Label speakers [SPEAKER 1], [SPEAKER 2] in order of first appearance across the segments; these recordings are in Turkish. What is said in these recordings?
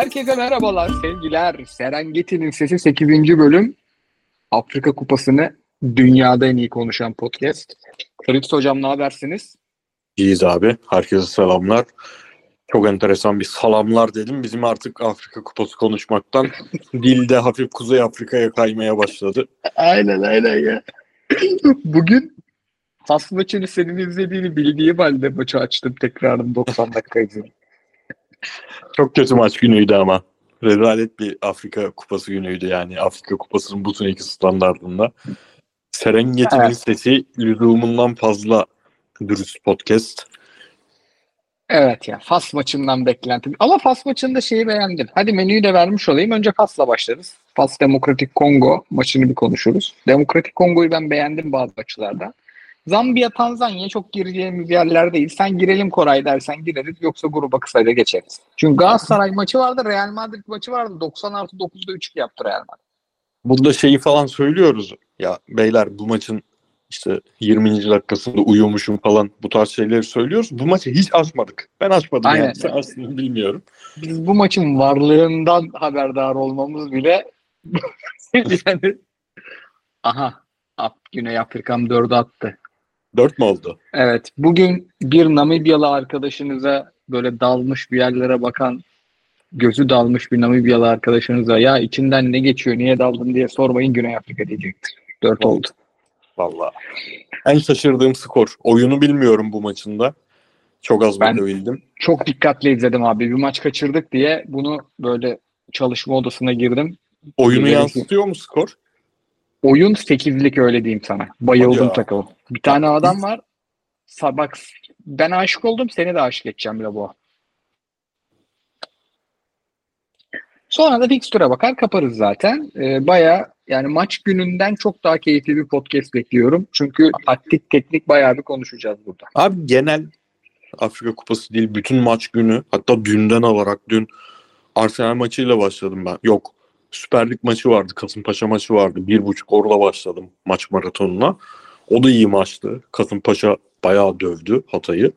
[SPEAKER 1] Herkese merhabalar sevgiler. Serengeti'nin Sesi 8. bölüm Afrika Kupası'nı dünyada en iyi konuşan podcast. Fritz Hocam ne habersiniz?
[SPEAKER 2] İyiyiz abi. Herkese selamlar. Çok enteresan bir salamlar dedim. Bizim artık Afrika Kupası konuşmaktan dilde hafif Kuzey Afrika'ya kaymaya başladı.
[SPEAKER 1] Aynen aynen ya. Bugün Fas maçını senin izlediğini bildiğim halde maçı açtım tekrarın 90 dakika izledim.
[SPEAKER 2] Çok kötü maç günüydü ama. Rezalet bir Afrika Kupası günüydü yani. Afrika Kupası'nın bütün iki standartında. Serengeti'nin
[SPEAKER 1] Evet.
[SPEAKER 2] sesi lüzumundan fazla dürüst podcast.
[SPEAKER 1] Evet ya Fas maçından beklentim. Ama Fas maçında şeyi beğendim. Hadi menüyü de vermiş olayım. Önce Fas'la başlarız. Fas Demokratik Kongo maçını bir konuşuruz. Demokratik Kongo'yu ben beğendim bazı açılardan. Zambiya, Tanzanya çok gireceğimiz yerler değil. Sen girelim Koray dersen gireriz. Yoksa gruba kısaca geçeriz. Çünkü Galatasaray maçı vardı. Real Madrid maçı vardı. 90 artı 9'da 3 yaptı Real Madrid.
[SPEAKER 2] Burada şeyi falan söylüyoruz. Ya beyler bu maçın işte 20. dakikasında uyumuşum falan bu tarz şeyleri söylüyoruz. Bu maçı hiç açmadık. Ben açmadım
[SPEAKER 1] Aynen.
[SPEAKER 2] yani. Sen aslında bilmiyorum.
[SPEAKER 1] Biz bu maçın varlığından haberdar olmamız bile yani aha Güney Afrika'm 4'ü attı.
[SPEAKER 2] 4 mü oldu?
[SPEAKER 1] Evet. Bugün bir Namibyalı arkadaşınıza böyle dalmış bir yerlere bakan gözü dalmış bir Namibyalı arkadaşınıza ya içinden ne geçiyor niye daldın diye sormayın Güney Afrika diyecektir. 4 oldu.
[SPEAKER 2] Vallahi. En şaşırdığım skor. Oyunu bilmiyorum bu maçında. Çok az
[SPEAKER 1] Ben-
[SPEAKER 2] bakabildim.
[SPEAKER 1] Çok dikkatli izledim abi. Bir maç kaçırdık diye bunu böyle çalışma odasına girdim.
[SPEAKER 2] Oyunu yansıtıyor mu skor?
[SPEAKER 1] Oyun 8'lik öyle diyeyim sana. Bayıldım takıma. Bir tane adam var. Bak ben aşık oldum seni de aşık edeceğim bile bu. Sonra da fikstüre bakar kaparız zaten. Ee, Baya yani maç gününden çok daha keyifli bir podcast bekliyorum. Çünkü taktik teknik bayağı bir konuşacağız burada.
[SPEAKER 2] Abi genel Afrika Kupası değil bütün maç günü hatta dünden alarak dün Arsenal maçıyla başladım ben. Yok Süper Lig maçı vardı. Kasımpaşa maçı vardı. Bir buçuk orada başladım maç maratonuna. O da iyi maçtı. Kasımpaşa bayağı dövdü Hatay'ı.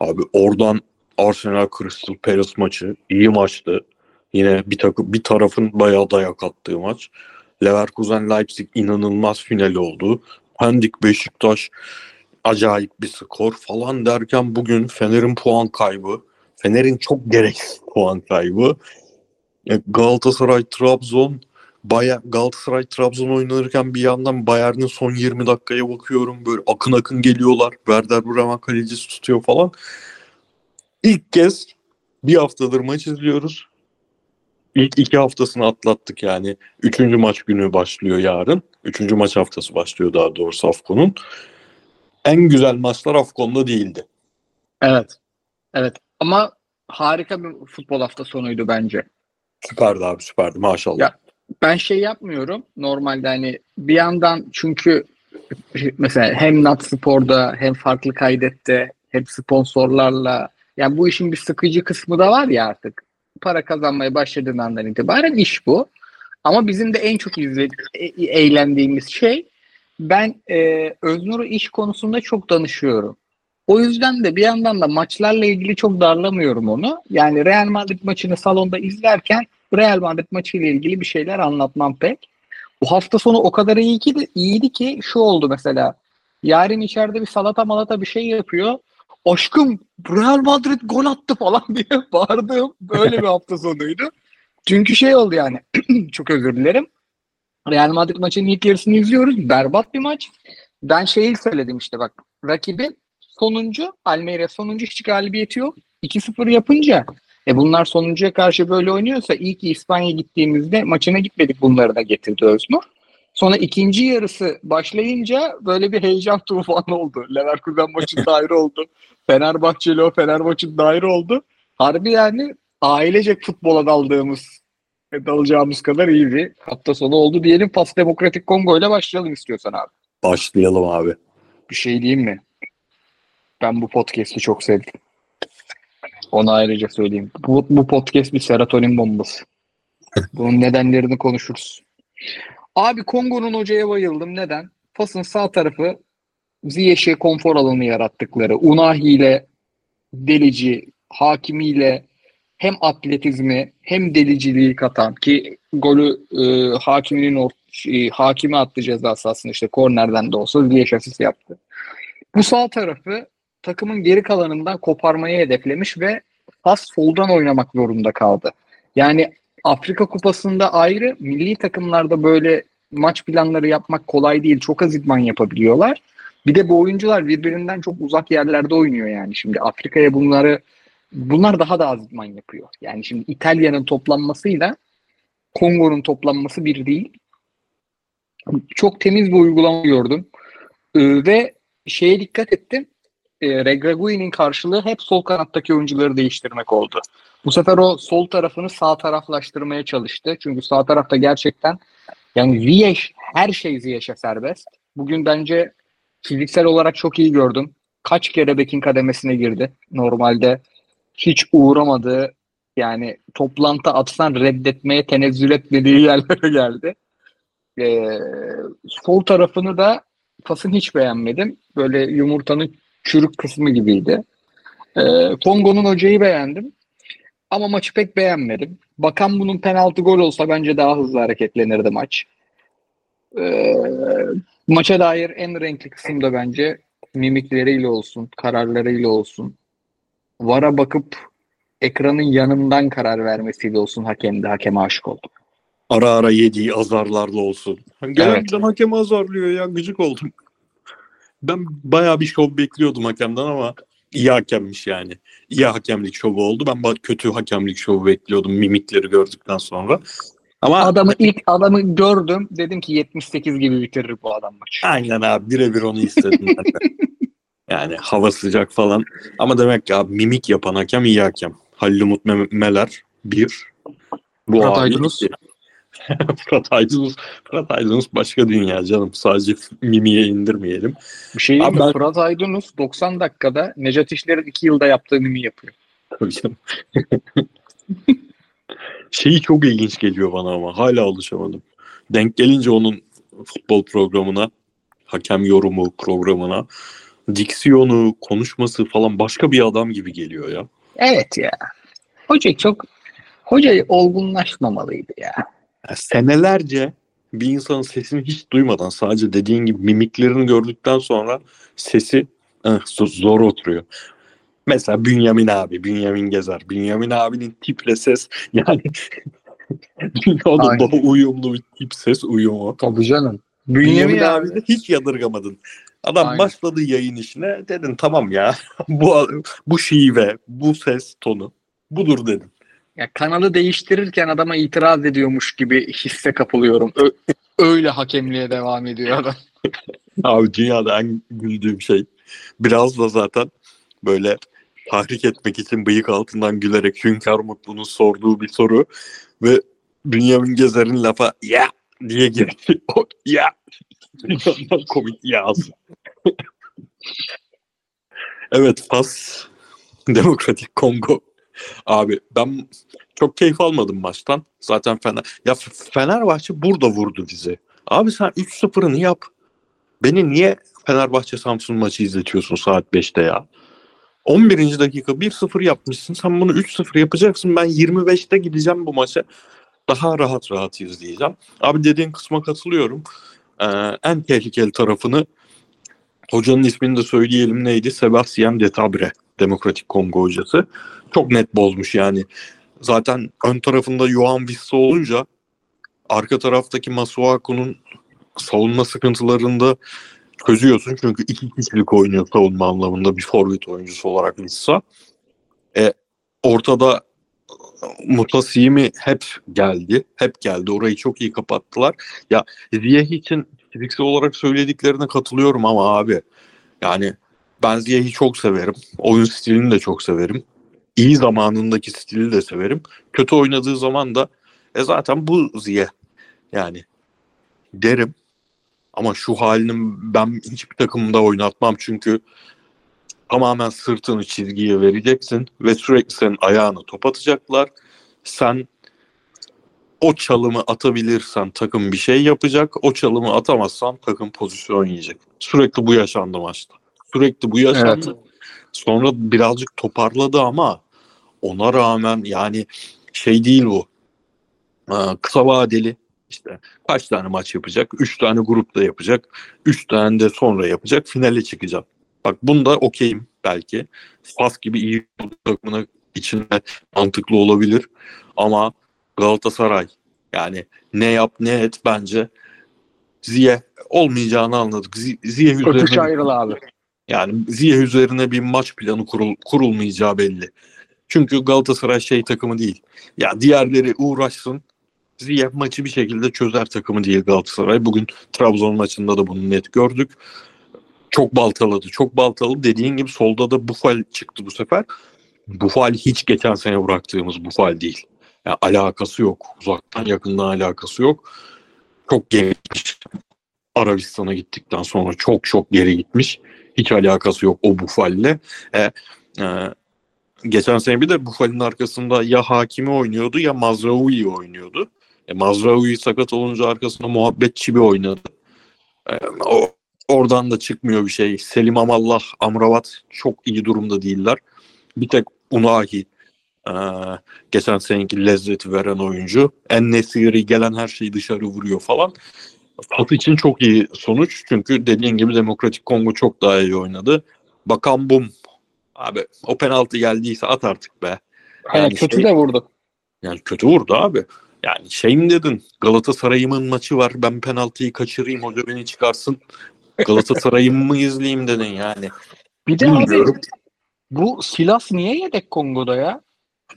[SPEAKER 2] Abi oradan Arsenal Crystal Palace maçı iyi maçtı. Yine bir takım bir tarafın bayağı dayak attığı maç. Leverkusen Leipzig inanılmaz finali oldu. Pendik Beşiktaş acayip bir skor falan derken bugün Fener'in puan kaybı. Fener'in çok gereksiz puan kaybı. E, Galatasaray Trabzon Baya Galatasaray Trabzon oynanırken bir yandan Bayern'in son 20 dakikaya bakıyorum. Böyle akın akın geliyorlar. Werder Bremen kalecisi tutuyor falan. İlk kez bir haftadır maç izliyoruz. İlk iki haftasını atlattık yani. Üçüncü maç günü başlıyor yarın. Üçüncü maç haftası başlıyor daha doğrusu Afkon'un. En güzel maçlar Afkon'da değildi.
[SPEAKER 1] Evet. Evet. Ama harika bir futbol hafta sonuydu bence.
[SPEAKER 2] Süperdi abi süperdi maşallah.
[SPEAKER 1] Ya, Ben şey yapmıyorum. Normalde hani bir yandan çünkü mesela hem Nat Spor'da hem farklı kaydette hem sponsorlarla yani bu işin bir sıkıcı kısmı da var ya artık. Para kazanmaya başladığın andan itibaren iş bu. Ama bizim de en çok izle, e- eğlendiğimiz şey ben e, Öznur'u iş konusunda çok danışıyorum. O yüzden de bir yandan da maçlarla ilgili çok darlamıyorum onu. Yani Real Madrid maçını salonda izlerken Real Madrid maçıyla ilgili bir şeyler anlatmam pek. Bu hafta sonu o kadar iyi ki iyiydi ki şu oldu mesela. Yarın içeride bir salata malata bir şey yapıyor. Aşkım Real Madrid gol attı falan diye bağırdığım böyle bir hafta sonuydu. Çünkü şey oldu yani çok özür dilerim. Real Madrid maçının ilk yarısını izliyoruz. Berbat bir maç. Ben şeyi söyledim işte bak. Rakibin sonuncu Almeria sonuncu hiç galibiyeti yok. 2-0 yapınca e bunlar sonuncuya karşı böyle oynuyorsa iyi ki İspanya gittiğimizde maçına gitmedik bunları da getirdi Özmur. Sonra ikinci yarısı başlayınca böyle bir heyecan tufanı oldu. Leverkusen maçında ayrı oldu. Fenerbahçeli o Fenerbahçe'nin ayrı oldu. Harbi yani ailecek futbola daldığımız dalacağımız kadar iyi bir hafta sonu oldu diyelim. Pas Demokratik Kongo ile başlayalım istiyorsan abi.
[SPEAKER 2] Başlayalım abi.
[SPEAKER 1] Bir şey diyeyim mi? Ben bu podcast'i çok sevdim. Onu ayrıca söyleyeyim. Bu, bu podcast bir serotonin bombası. Bunun nedenlerini konuşuruz. Abi Kongo'nun hocaya bayıldım. Neden? Fas'ın sağ tarafı Ziyech'e konfor alanı yarattıkları. Unahi ile Delici, Hakimi ile hem atletizmi hem deliciliği katan ki golü e, hakiminin or, e, hakimi attı ceza sahasında işte kornerden de olsa Ziyech asist yaptı. Bu sağ tarafı takımın geri kalanından koparmayı hedeflemiş ve pas soldan oynamak zorunda kaldı. Yani Afrika Kupası'nda ayrı, milli takımlarda böyle maç planları yapmak kolay değil. Çok az idman yapabiliyorlar. Bir de bu oyuncular birbirinden çok uzak yerlerde oynuyor yani. Şimdi Afrika'ya bunları bunlar daha da az idman yapıyor. Yani şimdi İtalya'nın toplanmasıyla Kongo'nun toplanması bir değil. Çok temiz bir uygulama gördüm. Ee, ve şeye dikkat ettim. Ee, Regragui'nin karşılığı hep sol kanattaki oyuncuları değiştirmek oldu. Bu sefer o sol tarafını sağ taraflaştırmaya çalıştı. Çünkü sağ tarafta gerçekten yani Ziyech her şey Ziyech'e serbest. Bugün bence fiziksel olarak çok iyi gördüm. Kaç kere bekin kademesine girdi. Normalde hiç uğramadığı yani toplantı atsan reddetmeye tenezzül etmediği yerlere geldi. Ee, sol tarafını da pasını hiç beğenmedim. Böyle yumurtanın çürük kısmı gibiydi. Ee, Kongo'nun hocayı beğendim. Ama maçı pek beğenmedim. Bakan bunun penaltı gol olsa bence daha hızlı hareketlenirdi maç. Ee, maça dair en renkli kısım da bence mimikleriyle olsun, kararlarıyla olsun. Vara bakıp ekranın yanından karar vermesiyle olsun hakemde hakeme aşık oldum.
[SPEAKER 2] Ara ara yediği azarlarla olsun. Gelen evet. hakemi azarlıyor ya gıcık oldum. Ben bayağı bir şov bekliyordum hakemden ama iyi hakemmiş yani. İyi hakemlik şovu oldu. Ben kötü hakemlik şovu bekliyordum mimikleri gördükten sonra. Ama
[SPEAKER 1] adamı ilk adamı gördüm. Dedim ki 78 gibi bitirir bu adam maç.
[SPEAKER 2] Aynen abi birebir onu istedim ben de. yani hava sıcak falan. Ama demek ki abi mimik yapan hakem iyi hakem. Halil Umut Meler bir.
[SPEAKER 1] Bu Fırat Aydınus.
[SPEAKER 2] Fırat Aydınus. Fırat Aydınus başka dünya canım. Sadece mimiye indirmeyelim.
[SPEAKER 1] Bir şey mi? Ben... Fırat Aydınus 90 dakikada Necat İşler'in 2 yılda yaptığı mimi yapıyor.
[SPEAKER 2] Tabii canım. Şeyi çok ilginç geliyor bana ama hala alışamadım. Denk gelince onun futbol programına, hakem yorumu programına, diksiyonu, konuşması falan başka bir adam gibi geliyor ya.
[SPEAKER 1] Evet ya. Hoca çok hoca olgunlaşmamalıydı ya.
[SPEAKER 2] Senelerce bir insanın sesini hiç duymadan sadece dediğin gibi mimiklerini gördükten sonra sesi eh, zor oturuyor. Mesela Bünyamin abi, Bünyamin Gezer. Bünyamin abinin tiple ses yani dünyada daha uyumlu bir tip ses uyumu.
[SPEAKER 1] Tabii canım.
[SPEAKER 2] Bünyamin, Bünyamin abi de hiç yadırgamadın. Adam Aynen. başladı yayın işine dedin tamam ya bu bu şive, bu ses tonu budur dedim.
[SPEAKER 1] Ya kanalı değiştirirken adama itiraz ediyormuş gibi hisse kapılıyorum. Ö- öyle hakemliğe devam ediyor adam.
[SPEAKER 2] Abi dünyada en güldüğüm şey biraz da zaten böyle tahrik etmek için bıyık altından gülerek Hünkar Mutlu'nun sorduğu bir soru ve Bünyamin Gezer'in lafa ya diye girdi. O ya. Komik yaz. evet pas Demokratik Kongo. Abi ben çok keyif almadım maçtan. Zaten Fener ya Fenerbahçe burada vurdu bizi. Abi sen 3-0'ını yap. Beni niye Fenerbahçe Samsun maçı izletiyorsun saat 5'te ya? 11. dakika 1-0 yapmışsın. Sen bunu 3-0 yapacaksın. Ben 25'te gideceğim bu maça. Daha rahat rahat izleyeceğim. Abi dediğin kısma katılıyorum. Ee, en tehlikeli tarafını hocanın ismini de söyleyelim neydi? Sebastian Detabre. Demokratik Kongo hocası. Çok net bozmuş yani. Zaten ön tarafında Johan Vissa olunca arka taraftaki Masuaku'nun savunma sıkıntılarında çözüyorsun. Çünkü iki kişilik oynuyor savunma anlamında bir forvet oyuncusu olarak Vissa. E, ortada Mutasimi hep geldi. Hep geldi. Orayı çok iyi kapattılar. Ya Ziyeh için fiziksel olarak söylediklerine katılıyorum ama abi yani ben Ziyeh'i çok severim. Oyun stilini de çok severim. İyi zamanındaki stili de severim. Kötü oynadığı zaman da e zaten bu Ziyeh. Yani derim. Ama şu halinin ben hiçbir takımda oynatmam çünkü tamamen sırtını çizgiye vereceksin ve sürekli senin ayağını top atacaklar. Sen o çalımı atabilirsen takım bir şey yapacak. O çalımı atamazsan takım pozisyon yiyecek. Sürekli bu yaşandı maçta. Sürekli bu yaşandı. Evet. Sonra birazcık toparladı ama ona rağmen yani şey değil bu. Ee, kısa vadeli işte kaç tane maç yapacak? Üç tane grupta yapacak. Üç tane de sonra yapacak. Finale çıkacak. Bak bunda okeyim belki. Fas gibi iyi bir takımına içinde mantıklı olabilir. Ama Galatasaray yani ne yap ne et bence Ziye olmayacağını anladık. Ziye üzerine,
[SPEAKER 1] ayrıl abi.
[SPEAKER 2] Yani Ziye üzerine bir maç planı kurul, kurulmayacağı belli. Çünkü Galatasaray şey takımı değil. Ya diğerleri uğraşsın. Ziye maçı bir şekilde çözer takımı değil Galatasaray. Bugün Trabzon maçında da bunu net gördük. Çok baltaladı. Çok baltaladı. Dediğin gibi solda da Bufal çıktı bu sefer. Bufal hiç geçen sene bıraktığımız Bufal değil. Yani alakası yok. Uzaktan yakından alakası yok. Çok geri gitmiş. Arabistan'a gittikten sonra çok çok geri gitmiş. Hiç alakası yok o Bufal'le. E, e, geçen sene bir de Bufal'in arkasında ya Hakimi oynuyordu ya Mazraoui oynuyordu. E, Mazraoui sakat olunca arkasında Muhabbet Çibi oynadı. E, o, oradan da çıkmıyor bir şey. Selim Amallah, Amrabat çok iyi durumda değiller. Bir tek Unahi ee, geçen seneki lezzeti veren oyuncu. En Nesiri gelen her şeyi dışarı vuruyor falan. Fat için çok iyi sonuç. Çünkü dediğin gibi Demokratik Kongo çok daha iyi oynadı. Bakan bum. Abi o penaltı geldiyse at artık be.
[SPEAKER 1] Yani, yani kötü şey, de vurdu.
[SPEAKER 2] Yani kötü vurdu abi. Yani şey mi dedin? Galatasaray'ımın maçı var. Ben penaltıyı kaçırayım. Hoca beni çıkarsın. Galatasaray'ımı mı izleyeyim dedin yani.
[SPEAKER 1] Bir de Bilmiyorum. abi bu Silas niye yedek Kongo'da ya?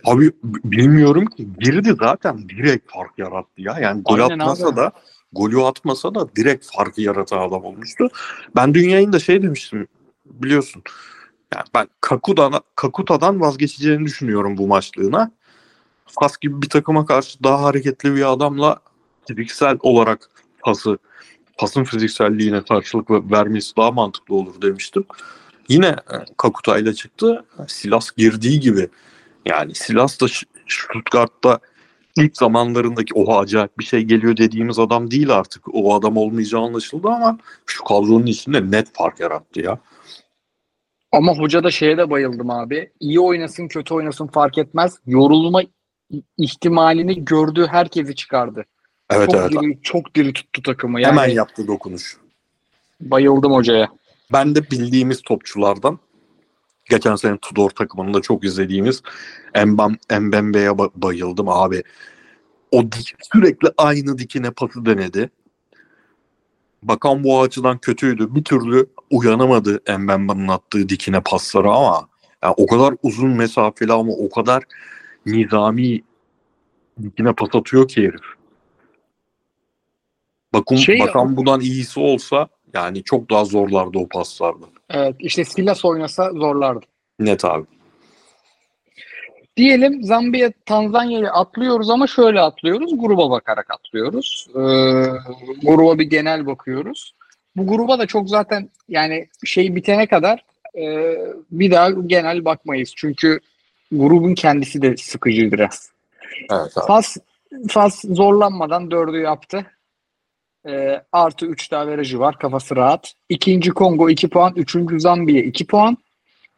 [SPEAKER 2] Abi bilmiyorum ki. Girdi zaten direkt fark yarattı ya. Yani gol atmasa da golü atmasa da direkt farkı yaratan adam olmuştu. Ben dünyayın da şey demiştim biliyorsun. Yani ben Kakuta'dan, Kakuta'dan vazgeçeceğini düşünüyorum bu maçlığına. Fas gibi bir takıma karşı daha hareketli bir adamla fiziksel olarak pası pasın fizikselliğine karşılık vermesi daha mantıklı olur demiştim. Yine e, Kakuta ile çıktı. Silas girdiği gibi yani Silas da Stuttgart'ta ilk zamanlarındaki oha acayip bir şey geliyor dediğimiz adam değil artık. O adam olmayacağı anlaşıldı ama şu kadronun içinde net fark yarattı ya.
[SPEAKER 1] Ama hoca da şeye de bayıldım abi. İyi oynasın kötü oynasın fark etmez. Yorulma ihtimalini gördüğü herkesi çıkardı.
[SPEAKER 2] Evet
[SPEAKER 1] çok
[SPEAKER 2] evet.
[SPEAKER 1] Diri, çok diri tuttu takımı. Yani,
[SPEAKER 2] Hemen yaptı dokunuş.
[SPEAKER 1] Bayıldım hocaya.
[SPEAKER 2] Ben de bildiğimiz topçulardan geçen sene Tudor takımında çok izlediğimiz Mbam, Mbembe'ye bayıldım abi. O dik, sürekli aynı dikine pası denedi. Bakan bu açıdan kötüydü. Bir türlü uyanamadı Mbembe'nin attığı dikine pasları ama yani o kadar uzun mesafeli ama o kadar nizami dikine pas atıyor ki herif. Bakın şey, bakan bundan iyisi olsa yani çok daha zorlardı o paslarda.
[SPEAKER 1] Evet işte Silas oynasa zorlardı.
[SPEAKER 2] Net abi.
[SPEAKER 1] Diyelim Zambiya Tanzanya'yı atlıyoruz ama şöyle atlıyoruz. Gruba bakarak atlıyoruz. Ee, gruba bir genel bakıyoruz. Bu gruba da çok zaten yani şey bitene kadar e, bir daha genel bakmayız. Çünkü grubun kendisi de sıkıcı biraz.
[SPEAKER 2] Evet abi.
[SPEAKER 1] Fas, Fas zorlanmadan dördü yaptı. E, artı 3 daha verajı var. Kafası rahat. İkinci Kongo 2 puan. Üçüncü Zambiya 2 puan.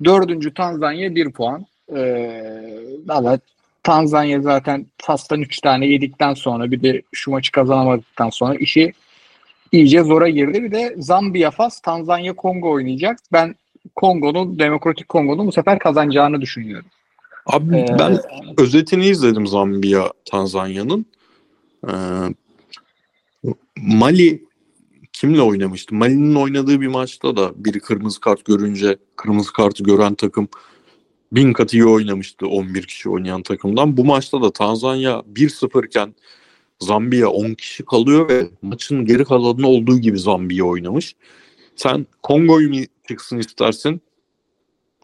[SPEAKER 1] Dördüncü Tanzanya 1 puan. E, evet. Tanzanya zaten Fas'tan 3 tane yedikten sonra bir de şu maçı kazanamadıktan sonra işi iyice zora girdi. Bir de Zambiya Fas, Tanzanya Kongo oynayacak. Ben Kongo'nun, Demokratik Kongo'nun bu sefer kazanacağını düşünüyorum.
[SPEAKER 2] Abi ee, ben özetini izledim Zambiya Tanzanya'nın. Ee, Mali kimle oynamıştı? Mali'nin oynadığı bir maçta da biri kırmızı kart görünce kırmızı kartı gören takım bin kat iyi oynamıştı 11 kişi oynayan takımdan. Bu maçta da Tanzanya 1-0 iken Zambiya 10 kişi kalıyor ve maçın geri kalanı olduğu gibi Zambiya oynamış. Sen Kongo'yu mu çıksın istersin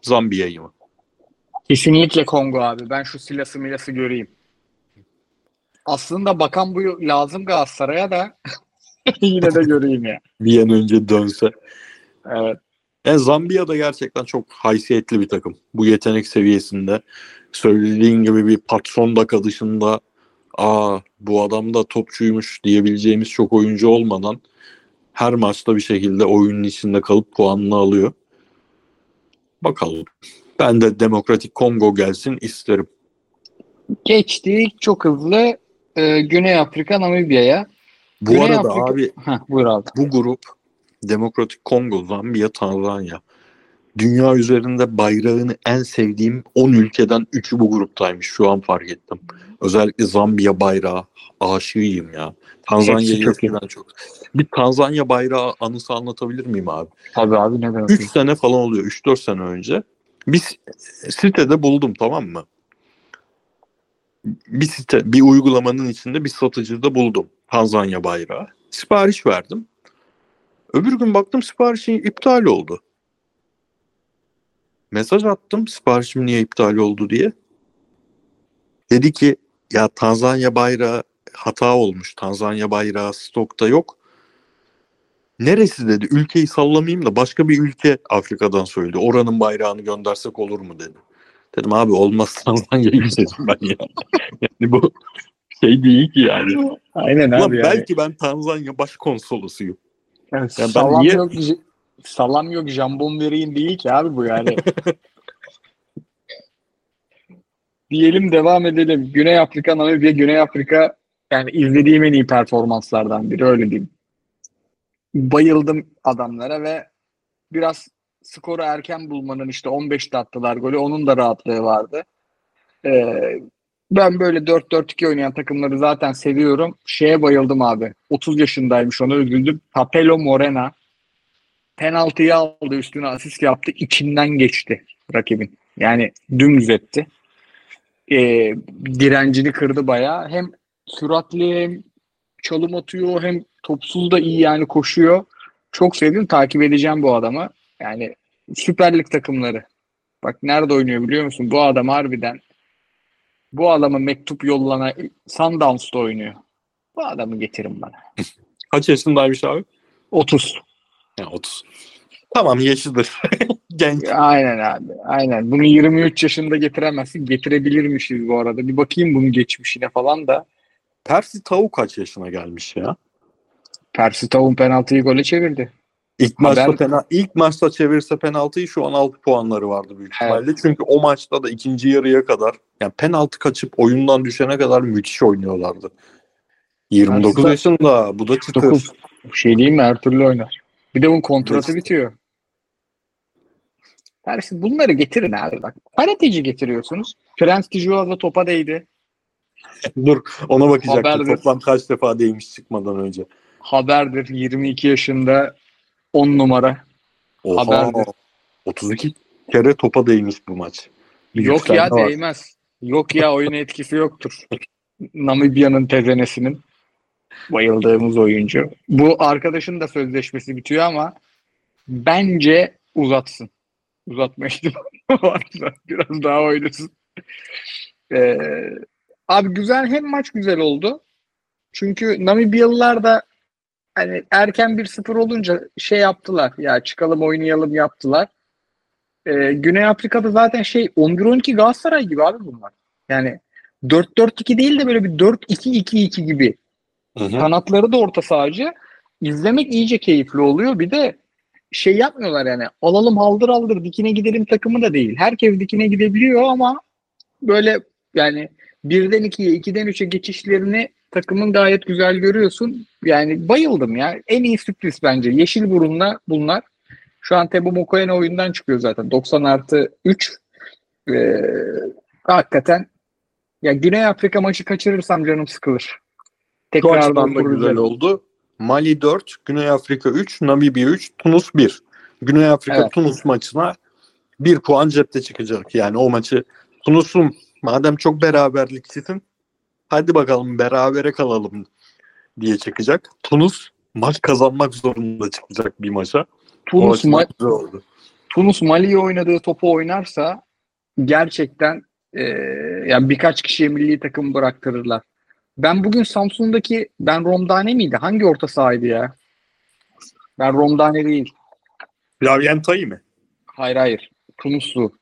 [SPEAKER 2] Zambiya'yı mı?
[SPEAKER 1] Kesinlikle Kongo abi. Ben şu silası milası göreyim. Aslında bakan bu lazım Galatasaray'a da Yine de göreyim ya.
[SPEAKER 2] bir an önce dönse.
[SPEAKER 1] Evet.
[SPEAKER 2] Yani Zambiya da gerçekten çok haysiyetli bir takım. Bu yetenek seviyesinde. Söylediğin gibi bir patron daka dışında aa bu adam da topçuymuş diyebileceğimiz çok oyuncu olmadan her maçta bir şekilde oyunun içinde kalıp puanını alıyor. Bakalım. Ben de Demokratik Kongo gelsin isterim.
[SPEAKER 1] Geçtik çok hızlı e, Güney Afrika Namibya'ya.
[SPEAKER 2] Bu
[SPEAKER 1] Güney
[SPEAKER 2] arada
[SPEAKER 1] Afrika-
[SPEAKER 2] abi
[SPEAKER 1] Heh, buyur abi.
[SPEAKER 2] bu grup Demokratik Kongo, Zambiya, Tanzanya. Dünya üzerinde bayrağını en sevdiğim 10 ülkeden 3'ü bu gruptaymış şu an fark ettim. Özellikle Zambiya bayrağı aşığıyım ya. Tanzanya'yı
[SPEAKER 1] çok
[SPEAKER 2] eskiden çok. Bir Tanzanya bayrağı anısı anlatabilir miyim abi?
[SPEAKER 1] Tabii abi ne demek.
[SPEAKER 2] 3 sene falan oluyor. 3-4 sene önce. Bir s- sitede buldum tamam mı? Bir site, bir uygulamanın içinde bir satıcıda buldum. Tanzanya bayrağı. Sipariş verdim. Öbür gün baktım siparişin iptal oldu. Mesaj attım siparişim niye iptal oldu diye. Dedi ki ya Tanzanya bayrağı hata olmuş. Tanzanya bayrağı stokta yok. Neresi dedi. Ülkeyi sallamayayım da başka bir ülke Afrika'dan söyledi. Oranın bayrağını göndersek olur mu dedi. Dedim abi olmaz Tanzanya'yı dedim ben ya. yani bu şey değil ki yani.
[SPEAKER 1] Aynen
[SPEAKER 2] Ulan
[SPEAKER 1] abi yani.
[SPEAKER 2] belki ben Tanzanya başkonsolosuyum.
[SPEAKER 1] Yani
[SPEAKER 2] Ya ben
[SPEAKER 1] salam
[SPEAKER 2] niye-
[SPEAKER 1] yok, salam yok, jambon vereyim değil ki abi bu yani. Diyelim devam edelim. Güney Afrika, Namibya, Güney Afrika yani izlediğim en iyi performanslardan biri öyle diyeyim. Bayıldım adamlara ve biraz skoru erken bulmanın işte 15'te attılar golü. Onun da rahatlığı vardı. Ee, ben böyle 4-4-2 oynayan takımları zaten seviyorum. Şeye bayıldım abi. 30 yaşındaymış ona üzüldüm. Tapelo Morena penaltıyı aldı üstüne asist yaptı. içinden geçti rakibin. Yani dümdüz etti. Ee, direncini kırdı bayağı. Hem süratli hem çalım atıyor hem topsuz da iyi yani koşuyor. Çok sevdim. Takip edeceğim bu adamı. Yani Süper Lig takımları. Bak nerede oynuyor biliyor musun? Bu adam harbiden bu adamı mektup yollana Sundowns'ta oynuyor. Bu adamı getirin bana.
[SPEAKER 2] Kaç yaşındaymış abi?
[SPEAKER 1] 30.
[SPEAKER 2] Ya 30. Tamam yaşlıdır. Genç.
[SPEAKER 1] Aynen abi. Aynen. Bunu 23 yaşında getiremezsin. Getirebilirmişiz bu arada. Bir bakayım bunun geçmişine falan da.
[SPEAKER 2] Persi Tavuk kaç yaşına gelmiş ya?
[SPEAKER 1] Persi Tavun penaltıyı gole çevirdi.
[SPEAKER 2] İlk maçta
[SPEAKER 1] ben-
[SPEAKER 2] pena ilk maçta çevirse penaltıyı şu an 6 puanları vardı büyük
[SPEAKER 1] Evet.
[SPEAKER 2] ihtimalle. Çünkü o maçta da ikinci yarıya kadar yani penaltı kaçıp oyundan düşene kadar müthiş oynuyorlardı. 29
[SPEAKER 1] Aslında-
[SPEAKER 2] yaşında bu da çıtır.
[SPEAKER 1] 9. Şey diyeyim mi? Her türlü oynar. Bir de bunun kontratı
[SPEAKER 2] Evet.
[SPEAKER 1] bitiyor. Persi bunları getirin abi bak. Parateci getiriyorsunuz. Prens Tijuana topa değdi.
[SPEAKER 2] Dur ona bakacaktım.
[SPEAKER 1] Haberdir.
[SPEAKER 2] Toplam kaç defa değmiş çıkmadan önce.
[SPEAKER 1] Haberdir. 22 yaşında 10 numara.
[SPEAKER 2] Oha.
[SPEAKER 1] Haberdir.
[SPEAKER 2] 32 kere topa değmiş bu maç. Bir
[SPEAKER 1] Yok ya
[SPEAKER 2] var.
[SPEAKER 1] değmez. Yok ya oyun etkisi yoktur. Namibya'nın tezenesinin bayıldığımız oyuncu. Bu arkadaşın da sözleşmesi bitiyor ama bence uzatsın. Uzatma ihtimali varsa biraz daha oynasın. Ee, abi güzel hem maç güzel oldu. Çünkü Namibyalılar da hani erken 1-0 olunca şey yaptılar. Ya çıkalım oynayalım yaptılar. Ee, Güney Afrika'da zaten şey 11-12 Galatasaray gibi abi bunlar. Yani 4-4-2 değil de böyle bir 4-2-2-2 gibi.
[SPEAKER 2] Hı hı.
[SPEAKER 1] Kanatları da orta sahacı. İzlemek iyice keyifli oluyor. Bir de şey yapmıyorlar yani alalım haldır haldır dikine gidelim takımı da değil. Herkes dikine gidebiliyor ama böyle yani birden ikiye, ikiden üçe geçişlerini takımın gayet güzel görüyorsun. Yani bayıldım ya. En iyi sürpriz bence. Yeşil burunla bunlar. Şu an Tebo Mokoena oyundan çıkıyor zaten. 90 artı 3. Ee, hakikaten ya Güney Afrika maçı kaçırırsam canım sıkılır. Tekrardan
[SPEAKER 2] da güzel oldu. Mali 4, Güney Afrika 3, Namibya 3, Tunus 1. Güney Afrika
[SPEAKER 1] Evet.
[SPEAKER 2] Tunus maçına 1 puan cepte çıkacak. Yani o maçı Tunus'un madem çok beraberlikçisin hadi bakalım berabere kalalım diye çıkacak. Tunus maç kazanmak zorunda çıkacak bir maça.
[SPEAKER 1] Tunus, ma-. Tunus Mali'ye oynadığı topu oynarsa gerçekten e, yani birkaç kişiye milli takım bıraktırırlar. Ben bugün Samsun'daki ben Romdane miydi? Hangi orta sahaydı ya? Ben Romdane değil.
[SPEAKER 2] Lavyen Tayi mi?
[SPEAKER 1] Hayır hayır. Tunuslu.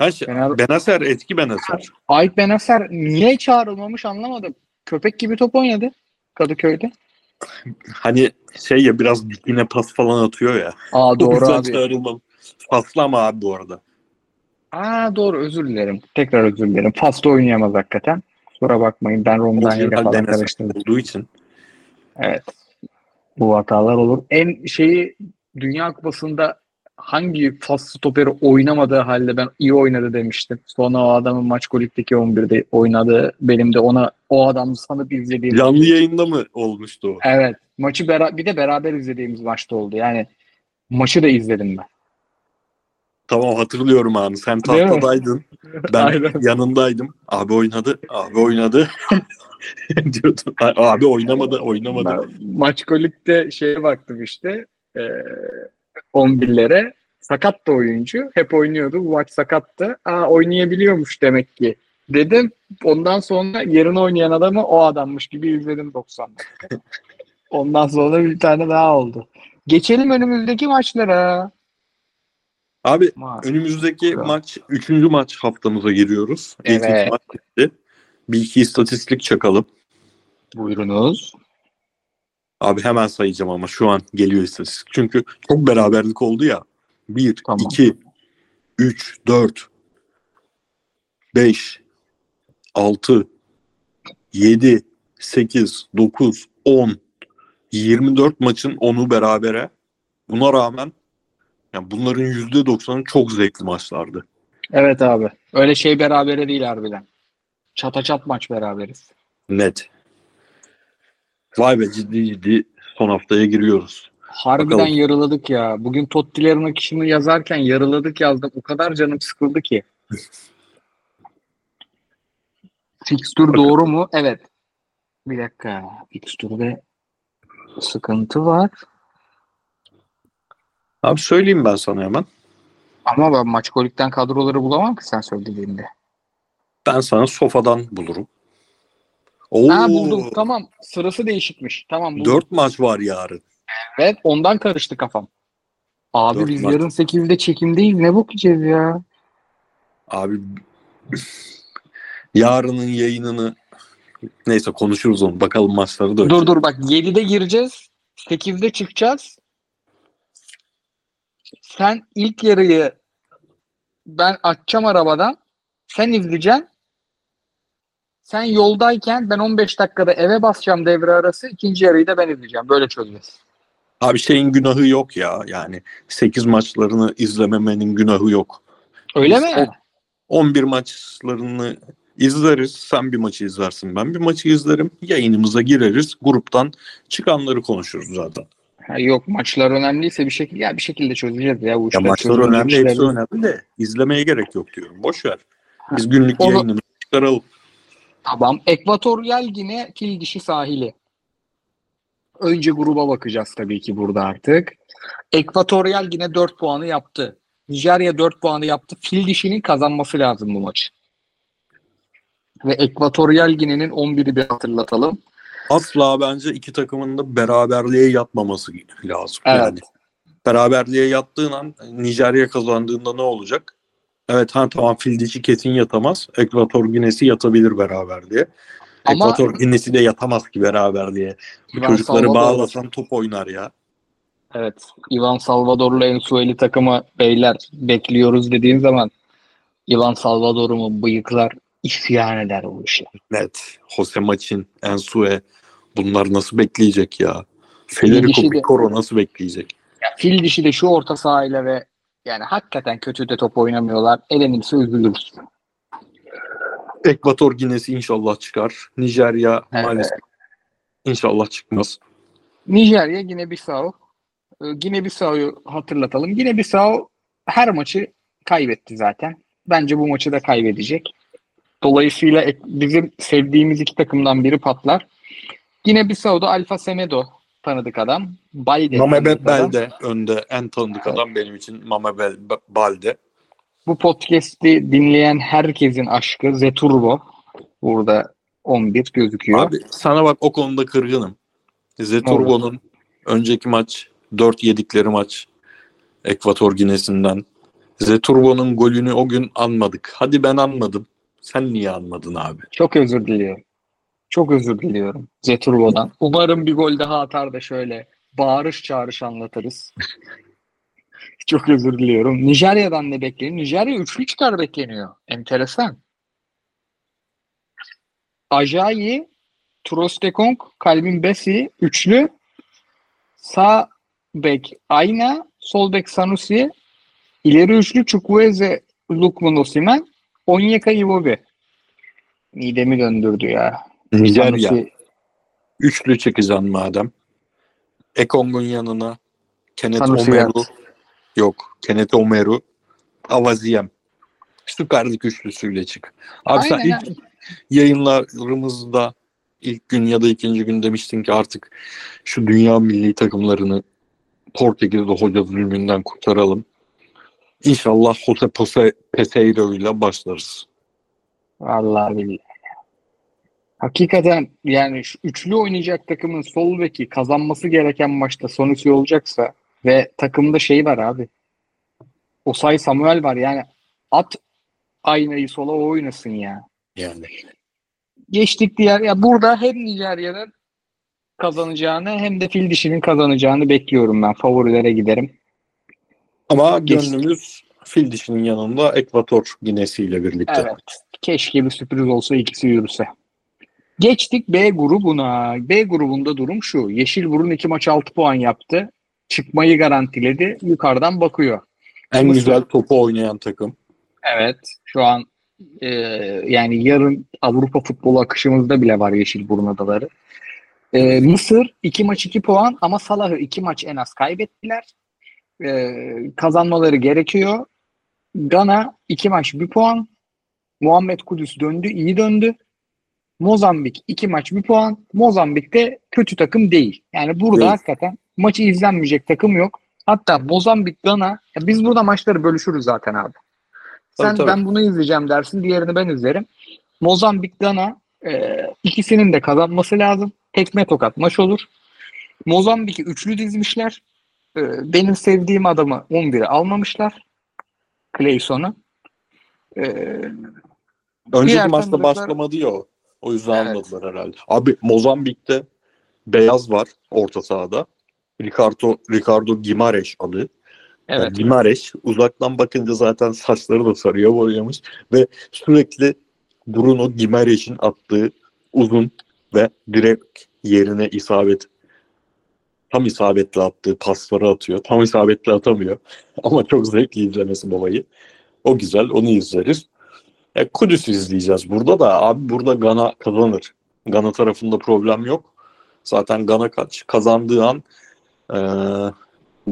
[SPEAKER 2] Ha
[SPEAKER 1] Fener-
[SPEAKER 2] Benaser, etki Benaser.
[SPEAKER 1] Ait Benacer niye çağrılmamış anlamadım. Köpek gibi top oynadı Kadıköy'de.
[SPEAKER 2] Hani şey ya biraz dikine pas falan atıyor ya.
[SPEAKER 1] Aa doğru abi.
[SPEAKER 2] çağrılmam. Paslama abi bu arada.
[SPEAKER 1] Aa doğru özür dilerim. Tekrar özür dilerim. Fasta oynayamaz hakikaten. Kusura bakmayın ben Romanya ile falan karıştırdım.
[SPEAKER 2] olduğu için.
[SPEAKER 1] Evet. Bu hatalar olur. En şeyi Dünya Kupası'nda hangi fas stoperi oynamadığı halde ben iyi oynadı demiştim. Sonra o adamın maç golükteki 11'de oynadığı benim de ona o adam sanıp izlediğim.
[SPEAKER 2] Canlı yayında mı olmuştu o?
[SPEAKER 1] Evet. Maçı bera- bir de beraber izlediğimiz maçta oldu. Yani maçı da izledim ben.
[SPEAKER 2] Tamam hatırlıyorum anı. Sen tahtadaydın. Ben yanındaydım. Abi oynadı. Abi oynadı. diyordun. Abi oynamadı. Oynamadı.
[SPEAKER 1] Ben maç golükte şeye baktım işte. E, 11'lere. Sakat da oyuncu. Hep oynuyordu. Bu maç sakattı. Aa oynayabiliyormuş demek ki. Dedim. Ondan sonra yerine oynayan adamı o adammış gibi izledim 90 dakika. Ondan sonra bir tane daha oldu. Geçelim önümüzdeki maçlara.
[SPEAKER 2] Abi
[SPEAKER 1] Maç.
[SPEAKER 2] önümüzdeki
[SPEAKER 1] Tamam.
[SPEAKER 2] maç, üçüncü maç haftamıza giriyoruz. İlk
[SPEAKER 1] Evet.
[SPEAKER 2] iki maç bitti. Bir iki istatistik çakalım.
[SPEAKER 1] Buyurunuz.
[SPEAKER 2] Abi hemen sayacağım ama şu an geliyor istatistik. Çünkü çok beraberlik oldu ya. 1,
[SPEAKER 1] Tamam.
[SPEAKER 2] 2, 3, 4, 5, 6, 7, 8, 9, 10, 24 maçın 10'u berabere. Buna rağmen yani bunların %90'ı çok zevkli maçlardı.
[SPEAKER 1] Evet abi. Öyle şey berabere değil harbiden. Çata çat maç beraberiz.
[SPEAKER 2] Net. Vay be ciddi ciddi son haftaya giriyoruz.
[SPEAKER 1] Harbiden
[SPEAKER 2] Bakalım.
[SPEAKER 1] yarıladık ya. Bugün Tottilerin akışını yazarken yarıladık yazdım. O kadar canım sıkıldı ki. Fixture doğru mu? Evet. Bir dakika. Fixture'de sıkıntı var.
[SPEAKER 2] Abi söyleyeyim ben sana hemen.
[SPEAKER 1] Ama ben maç kolikten kadroları bulamam ki sen söylediğinde.
[SPEAKER 2] Ben sana sofadan bulurum. Oo,
[SPEAKER 1] Ha buldum. Tamam. Sırası değişikmiş. Tamam buldum.
[SPEAKER 2] 4 maç var yarın.
[SPEAKER 1] Evet ondan karıştı kafam. Abi
[SPEAKER 2] Dört
[SPEAKER 1] biz
[SPEAKER 2] maç.
[SPEAKER 1] yarın 8'de çekimdeyiz. Ne bakacağız ya?
[SPEAKER 2] Abi yarının yayınını neyse konuşuruz onu. Bakalım maçları da.
[SPEAKER 1] Dur dur bak 7'de gireceğiz. 8'de çıkacağız. Sen ilk yarıyı ben açacağım arabadan. Sen izleyeceksin. Sen yoldayken ben 15 dakikada eve basacağım devre arası. ikinci yarıyı da ben izleyeceğim. Böyle çözeceğiz.
[SPEAKER 2] Abi şeyin günahı yok ya. Yani 8 maçlarını izlememenin günahı yok.
[SPEAKER 1] Öyle
[SPEAKER 2] Biz
[SPEAKER 1] mi?
[SPEAKER 2] 11 maçlarını izleriz. Sen bir maçı izlersin. Ben bir maçı izlerim. Yayınımıza gireriz. Gruptan çıkanları konuşuruz zaten.
[SPEAKER 1] Ha, yok maçlar önemliyse bir şekilde ya bir şekilde çözeceğiz ya bu
[SPEAKER 2] Ya
[SPEAKER 1] işler.
[SPEAKER 2] maçlar
[SPEAKER 1] çözülecek
[SPEAKER 2] önemli, hepsi önemli de izlemeye gerek yok diyorum. Boş ver. Biz günlük
[SPEAKER 1] Onu-
[SPEAKER 2] yayınımızı çıkaralım.
[SPEAKER 1] Tamam. Ekvatoryal Gine fil dişi sahili. Önce gruba bakacağız tabii ki burada artık. Ekvatoryal Gine 4 puanı yaptı. Nijerya 4 puanı yaptı. Fil dişinin kazanması lazım bu maçı. Ve Ekvatoryal Gine'nin 11'i bir hatırlatalım.
[SPEAKER 2] Asla bence iki takımın da beraberliğe yatmaması lazım.
[SPEAKER 1] Evet.
[SPEAKER 2] Yani beraberliğe yattığın an Nijerya kazandığında ne olacak? Evet ha tamam fil dişi kesin yatamaz. Ekvator Ginesi yatabilir beraber diye.
[SPEAKER 1] Ama-
[SPEAKER 2] Ekvator Ginesi de yatamaz ki beraber diye. Bu
[SPEAKER 1] Ivan
[SPEAKER 2] çocukları
[SPEAKER 1] Salvador-
[SPEAKER 2] bağlasan top oynar ya.
[SPEAKER 1] Evet. Ivan Salvador'la Ensueli takımı beyler bekliyoruz dediğin zaman Ivan Salvador'u mu bıyıklar isyan eder bu işe.
[SPEAKER 2] Net. Jose Maçin, Ensue bunlar nasıl bekleyecek ya? Federico Piccolo nasıl bekleyecek?
[SPEAKER 1] Fil dişi de şu orta sahayla ve yani hakikaten kötü de top oynamıyorlar. Elenirse üzülürüz.
[SPEAKER 2] Ekvator Ginesi inşallah çıkar. Nijerya
[SPEAKER 1] Evet.
[SPEAKER 2] maalesef inşallah çıkmaz.
[SPEAKER 1] Nijerya, Gine Bissau. Ee, Gine Bissau'yu hatırlatalım. Gine Bissau her maçı kaybetti zaten. Bence bu maçı da kaybedecek. Dolayısıyla bizim sevdiğimiz iki takımdan biri patlar. Gine Bissau'da Alfa Semedo tanıdık adam. Balde
[SPEAKER 2] Mame
[SPEAKER 1] adam.
[SPEAKER 2] Balde önde en tanıdık
[SPEAKER 1] Evet.
[SPEAKER 2] adam benim için Mame Balde.
[SPEAKER 1] Bu podcast'i dinleyen herkesin aşkı Zeturbo. Burada 11 gözüküyor.
[SPEAKER 2] Abi sana bak o konuda kırgınım. Zeturbo'nun önceki maç 4 yedikleri maç Ekvator Ginesi'nden. Zeturbo'nun golünü o gün anmadık. Hadi ben anmadım. Sen niye anmadın abi?
[SPEAKER 1] Çok özür diliyorum. Çok özür diliyorum Zeturbo'dan. Umarım bir gol daha atar da şöyle bağırış çağırış anlatırız. Çok özür diliyorum. Nijerya'dan ne bekleniyor? Nijerya üçlü çıkar bekleniyor. Enteresan. Ajayi, Trostekong, Kalbin Besi üçlü. Sağ bek Ayna, sol bek Sanusi, ileri üçlü Chukwueze, Lukman Osimen, Onyeka Iwobi. Midemi döndürdü ya.
[SPEAKER 2] Nijerya.
[SPEAKER 1] Sanusi-
[SPEAKER 2] Üçlü çekeceksin madem. Ekong'un yanına Kenneth
[SPEAKER 1] Sanusi
[SPEAKER 2] Omeru.
[SPEAKER 1] yat.
[SPEAKER 2] Yok. Kenneth Omeru. Avaziyem. Süper Lig üçlüsüyle çık. Abi sen
[SPEAKER 1] Aynen
[SPEAKER 2] ilk yayınlarımızda ilk gün ya da ikinci gün demiştin ki artık şu dünya milli takımlarını Portekiz'de hoca zulmünden kurtaralım. İnşallah Jose Peseiro ile başlarız.
[SPEAKER 1] Vallahi billahi. Hakikaten yani şu üçlü oynayacak takımın sol beki kazanması gereken maçta Sanusi olacaksa ve takımda şey var abi. Osay Samuel var yani at aynayı sola o oynasın ya.
[SPEAKER 2] Yani.
[SPEAKER 1] Geçtik diğer ya burada hem Nijerya'nın kazanacağını hem de fil dişinin kazanacağını bekliyorum ben. Favorilere giderim.
[SPEAKER 2] Ama gönlümüz fil dişinin yanında Ekvator Ginesi'yle birlikte.
[SPEAKER 1] Evet. Keşke bir sürpriz olsa ikisi yürüse. Geçtik B grubuna. B grubunda durum şu. Yeşilburun iki maç 6 puan yaptı. Çıkmayı garantiledi. Yukarıdan bakıyor.
[SPEAKER 2] En
[SPEAKER 1] Mısır-
[SPEAKER 2] güzel topu oynayan takım.
[SPEAKER 1] Evet. Şu an e, yani yarın Avrupa futbolu akışımızda bile var Yeşilburun adaları. E, Mısır iki maç 2 puan ama Salah'ı iki maç en az kaybettiler. E, kazanmaları gerekiyor. Gana iki maç bir puan. Muhammed Kudüs döndü, iyi döndü. Mozambik iki maç bir puan. Mozambik de kötü takım değil. Yani burada
[SPEAKER 2] Değil.
[SPEAKER 1] hakikaten maçı izlenmeyecek takım yok. Hatta Mozambik, Gana ya biz burada maçları bölüşürüz zaten abi. Sen
[SPEAKER 2] Tabii, tabii.
[SPEAKER 1] ben bunu izleyeceğim dersin, diğerini ben izlerim. Mozambik, Gana e, ikisinin de kazanması lazım. Tekme tokat maç olur. Mozambik'i üçlü dizmişler. E, benim sevdiğim adamı 11'e almamışlar. Clayson'u. E,
[SPEAKER 2] Önceki maçta başlamadı ya o. O yüzden
[SPEAKER 1] Evet.
[SPEAKER 2] anladılar herhalde. Abi Mozambik'te beyaz var orta sahada. Ricardo, Ricardo Gimareş adı.
[SPEAKER 1] evet.
[SPEAKER 2] Yani Gimareş uzaktan bakınca zaten saçları da sarıya boyamış ve sürekli Bruno Gimareş'in attığı uzun ve direkt yerine isabet tam isabetli attığı pasları atıyor. Tam isabetli atamıyor. Ama çok zevkli izlemesi babayı. O güzel. Onu izleriz. E, Kudüs izleyeceğiz burada da. Abi burada Gana kazanır. Gana tarafında problem yok. Zaten Gana kaç kazandığı an e,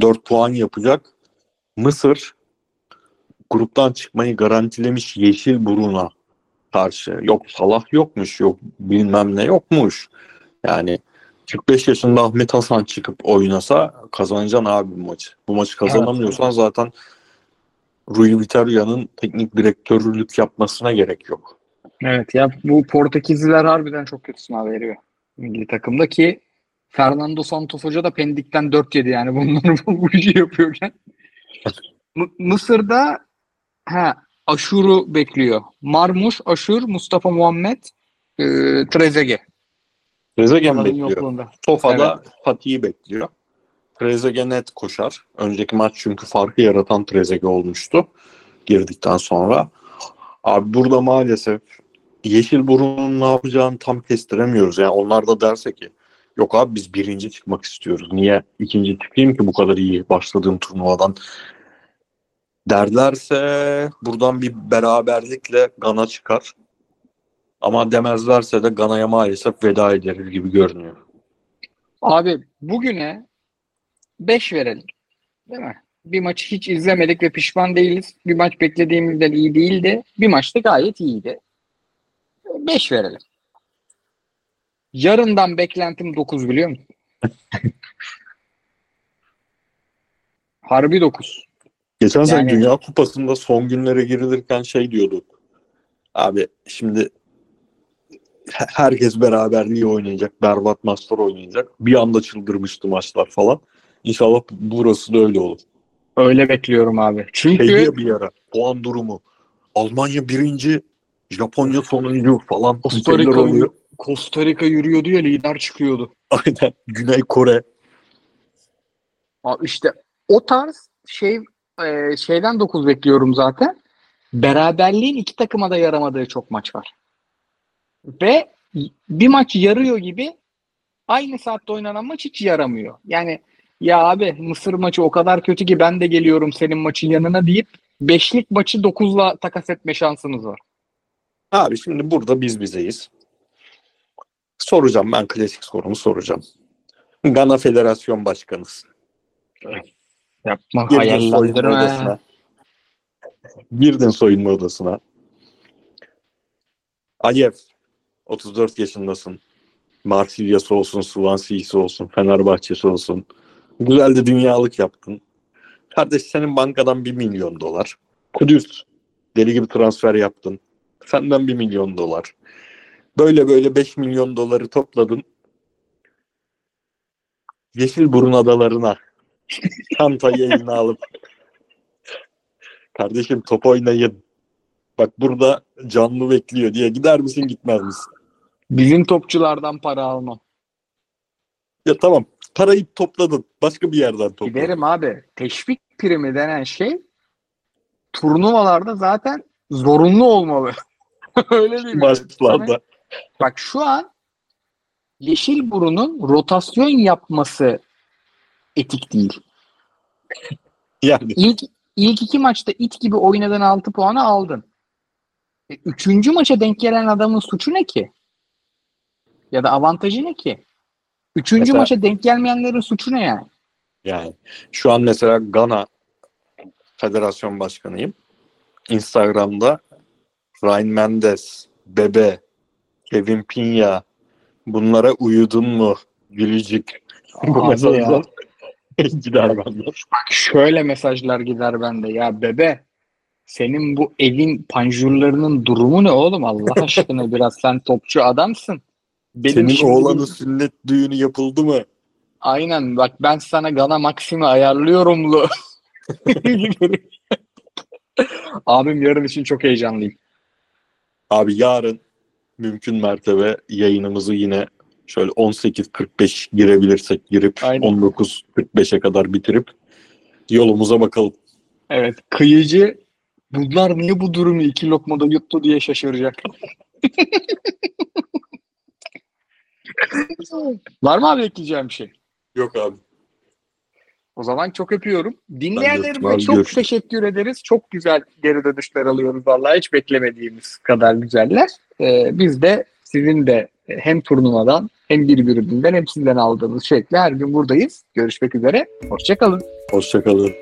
[SPEAKER 2] 4 puan yapacak. Mısır gruptan çıkmayı garantilemiş Yeşil Burun'a karşı. Yok Salah yokmuş, yok bilmem ne yokmuş. Yani 45 yaşında Ahmet Hasan çıkıp oynasa kazanacaksın abi bu maçı. Bu maçı kazanamıyorsan zaten Rui Vitoria'nın teknik direktörlük yapmasına gerek yok.
[SPEAKER 1] Evet ya bu Portekizliler harbiden çok kötü sınav veriyor milli takımda ki Fernando Santos Hoca da Pendik'ten 4 yedi yani bunları bu işi yapıyorken. M- Mısır'da ha Aşur'u bekliyor. Marmuş, Aşur, Mustafa Muhammed, e, Trezeguet.
[SPEAKER 2] Trezeguet
[SPEAKER 1] Onların
[SPEAKER 2] bekliyor.
[SPEAKER 1] yokluğunda.
[SPEAKER 2] Sofa'da Fatih'i bekliyor. Trezeguet net koşar. Önceki maç çünkü farkı yaratan Trezeguet olmuştu girdikten sonra. Abi burada maalesef Yeşilburun'un ne yapacağını tam kestiremiyoruz. Yani onlar da derse ki yok abi biz birinci çıkmak istiyoruz. Niye ikinci çıkayım ki bu kadar iyi başladığım turnuvadan derlerse buradan bir beraberlikle Gana çıkar. Ama demezlerse de Gana'ya maalesef veda ederiz gibi görünüyor.
[SPEAKER 1] Abi bugüne 5 verelim. Değil mi? Bir maçı hiç izlemedik ve pişman değiliz. Bir maç beklediğimizden iyi değildi. Bir maçta gayet iyiydi. 5 verelim. Yarından beklentim 9 biliyor musun? Harbi 9.
[SPEAKER 2] Geçen sene
[SPEAKER 1] Yani-
[SPEAKER 2] Dünya Kupası'nda son günlere girilirken şey diyorduk. Abi şimdi he- herkes beraberliği oynayacak. Berbat maçlar oynayacak. Bir anda çıldırmıştı maçlar falan. İnşallah burası da öyle olur.
[SPEAKER 1] Öyle bekliyorum abi. Çünkü
[SPEAKER 2] Şey diye bir ara puan durumu. Almanya birinci, Japonya sonuncu falan.
[SPEAKER 1] Costa Rica,
[SPEAKER 2] oluyor.
[SPEAKER 1] Costa Rica yürüyordu ya lider çıkıyordu.
[SPEAKER 2] Aynen. Güney Kore.
[SPEAKER 1] Abi işte o tarz şey e, şeyden 9 bekliyorum zaten. Beraberliğin iki takıma da yaramadığı çok maç var. Ve bir maç yarıyor gibi aynı saatte oynanan maç hiç yaramıyor. Yani ya abi Mısır maçı o kadar kötü ki ben de geliyorum senin maçın yanına deyip beşlik maçı 9'la takas etme şansınız var.
[SPEAKER 2] Abi şimdi burada biz bizeyiz. Soracağım ben klasik sorumu soracağım. Gana Federasyon Başkanısın.
[SPEAKER 1] Yapma
[SPEAKER 2] Girdin soyunma odasına. Girdin soyunma odasına. Aliyev 34 yaşındasın. Marsilya'sı olsun, Swansea'si olsun, Fenerbahçe'si olsun. Güzel de dünyalık yaptın. Kardeş senin bankadan 1 milyon dolar. Kudüs deli gibi transfer yaptın. Senden 1 milyon dolar. Böyle böyle 5 milyon doları topladın. Yeşilburun adalarına çantayı eline alıp kardeşim top oynayın. Bak burada canlı bekliyor diye gider misin gitmez misin?
[SPEAKER 1] Bizim topçulardan para almam.
[SPEAKER 2] Ya tamam parayı topladın. Başka bir yerden topladın.
[SPEAKER 1] Giderim abi. Teşvik primi denen şey turnuvalarda zaten zorunlu olmalı. Öyle değil?
[SPEAKER 2] Maçlarda.
[SPEAKER 1] Bak şu an Yeşilburun'un rotasyon yapması etik değil.
[SPEAKER 2] Yani
[SPEAKER 1] İlk ilk iki maçta it gibi oynadığın 6 puanı aldın. E, üçüncü maça denk gelen adamın suçu ne ki? Ya da avantajı ne ki? Üçüncü
[SPEAKER 2] Mesela-
[SPEAKER 1] maça denk gelmeyenlerin suçu ne yani?
[SPEAKER 2] yani şu an mesela Gana Federasyon Başkanıyım. Instagram'da Ryan Mendes, Bebe, Kevin Pinya bunlara uyudun mu? Gülücük. Bu mesajlar gider benden.
[SPEAKER 1] Bak şöyle mesajlar gider bende. Ya bebe senin bu evin panjurlarının durumu ne oğlum Allah aşkına biraz sen topçu adamsın. Benim
[SPEAKER 2] Senin oğlanın sünnet düğünü yapıldı mı?
[SPEAKER 1] Aynen bak ben sana Gana Maxim'i ayarlıyorum lu. Abim yarın için çok heyecanlıyım.
[SPEAKER 2] Abi yarın mümkün mertebe yayınımızı yine şöyle 18.45 girebilirsek girip
[SPEAKER 1] Aynen.
[SPEAKER 2] 19.45'e kadar bitirip yolumuza bakalım.
[SPEAKER 1] Evet kıyıcı bunlar niye bu durumu iki lokmada yuttu diye şaşıracak. Var mı abi ekleyeceğim bir şey?
[SPEAKER 2] Yok abi.
[SPEAKER 1] O zaman çok öpüyorum. Dinleyenlerimize
[SPEAKER 2] abi,
[SPEAKER 1] çok
[SPEAKER 2] görüşürüz.
[SPEAKER 1] teşekkür ederiz. Çok güzel geri dönüşler alıyoruz vallahi hiç beklemediğimiz kadar güzeller. Ee, biz de sizin de hem turnuvadan hem birbirinden hem sizden aldığımız şekilde her gün buradayız. Görüşmek üzere. Hoşçakalın.
[SPEAKER 2] Hoşçakalın.